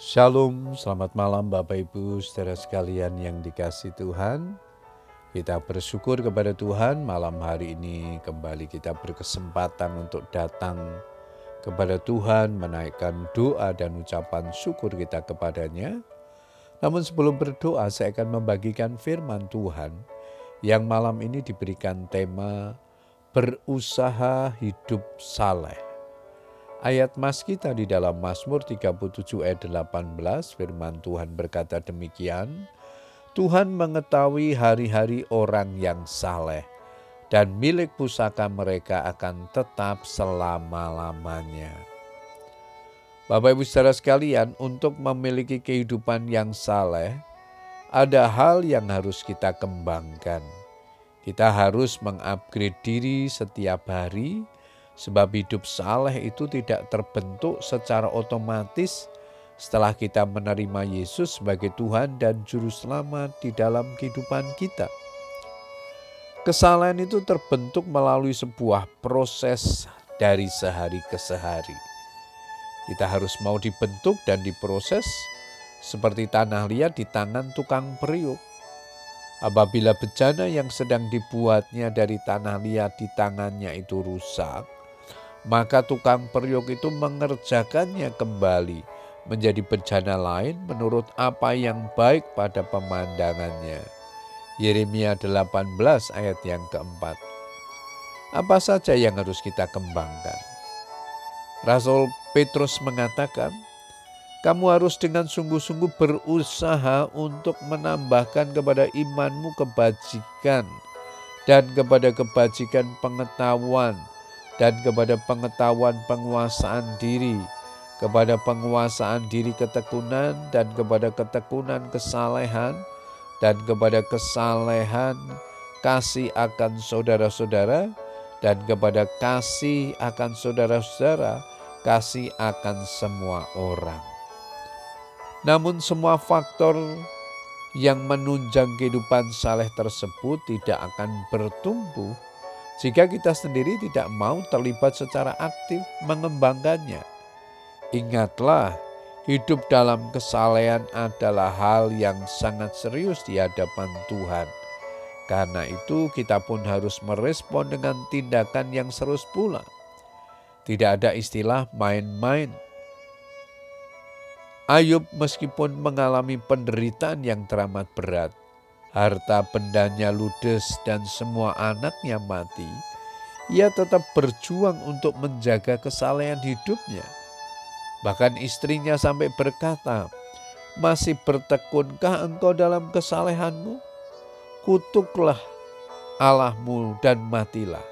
Shalom, selamat malam Bapak Ibu saudara sekalian yang dikasih Tuhan. Kita bersyukur kepada Tuhan malam hari ini kembali kita berkesempatan untuk datang kepada Tuhan menaikkan doa dan ucapan syukur kita kepadanya. Namun sebelum berdoa saya akan membagikan firman Tuhan yang malam ini diberikan tema berusaha hidup saleh. Ayat mas kita di dalam Mazmur 37 ayat 18 firman Tuhan berkata demikian, Tuhan mengetahui hari-hari orang yang saleh dan milik pusaka mereka akan tetap selama-lamanya. Bapak Ibu saudara sekalian, untuk memiliki kehidupan yang saleh, ada hal yang harus kita kembangkan. Kita harus mengupgrade diri setiap hari, Sebab hidup saleh itu tidak terbentuk secara otomatis setelah kita menerima Yesus sebagai Tuhan dan Juru Selamat di dalam kehidupan kita. Kesalahan itu terbentuk melalui sebuah proses dari sehari ke sehari. Kita harus mau dibentuk dan diproses seperti tanah liat di tangan tukang periuk. Apabila bejana yang sedang dibuatnya dari tanah liat di tangannya itu rusak, maka tukang periuk itu mengerjakannya kembali menjadi bencana lain menurut apa yang baik pada pemandangannya. Yeremia 18 ayat yang keempat. Apa saja yang harus kita kembangkan? Rasul Petrus mengatakan, kamu harus dengan sungguh-sungguh berusaha untuk menambahkan kepada imanmu kebajikan dan kepada kebajikan pengetahuan dan kepada pengetahuan penguasaan diri, kepada penguasaan diri ketekunan dan kepada ketekunan kesalehan dan kepada kesalehan kasih akan saudara-saudara dan kepada kasih akan saudara-saudara kasih akan semua orang. Namun semua faktor yang menunjang kehidupan saleh tersebut tidak akan bertumbuh jika kita sendiri tidak mau terlibat secara aktif mengembangkannya. Ingatlah, hidup dalam kesalehan adalah hal yang sangat serius di hadapan Tuhan. Karena itu kita pun harus merespon dengan tindakan yang serius pula. Tidak ada istilah main-main. Ayub meskipun mengalami penderitaan yang teramat berat, harta bendanya ludes dan semua anaknya mati, ia tetap berjuang untuk menjaga kesalehan hidupnya. Bahkan istrinya sampai berkata, masih bertekunkah engkau dalam kesalehanmu? Kutuklah Allahmu dan matilah.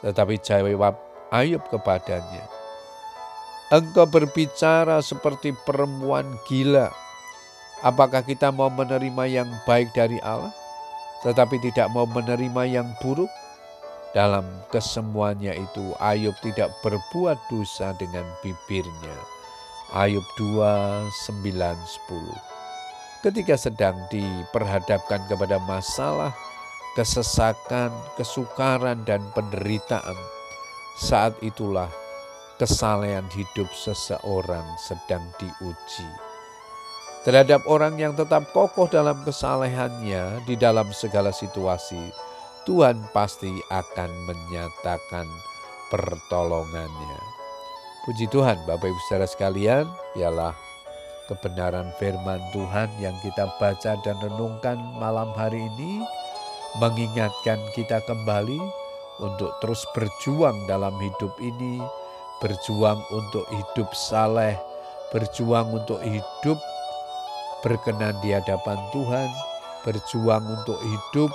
Tetapi jawab Ayub kepadanya, Engkau berbicara seperti perempuan gila Apakah kita mau menerima yang baik dari Allah, tetapi tidak mau menerima yang buruk? Dalam kesemuanya itu, Ayub tidak berbuat dosa dengan bibirnya. Ayub 2, 9, 10. Ketika sedang diperhadapkan kepada masalah, kesesakan, kesukaran, dan penderitaan, saat itulah kesalehan hidup seseorang sedang diuji terhadap orang yang tetap kokoh dalam kesalehannya di dalam segala situasi, Tuhan pasti akan menyatakan pertolongannya. Puji Tuhan, Bapak Ibu saudara sekalian, ialah kebenaran firman Tuhan yang kita baca dan renungkan malam hari ini, mengingatkan kita kembali untuk terus berjuang dalam hidup ini, berjuang untuk hidup saleh, berjuang untuk hidup berkenan di hadapan Tuhan, berjuang untuk hidup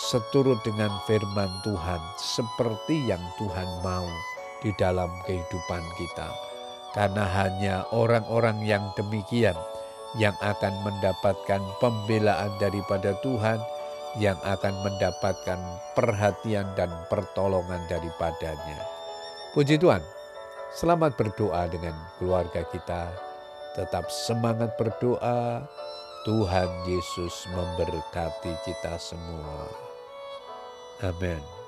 seturut dengan firman Tuhan, seperti yang Tuhan mau di dalam kehidupan kita. Karena hanya orang-orang yang demikian yang akan mendapatkan pembelaan daripada Tuhan, yang akan mendapatkan perhatian dan pertolongan daripadanya. Puji Tuhan, selamat berdoa dengan keluarga kita Tetap semangat berdoa. Tuhan Yesus memberkati kita semua. Amin.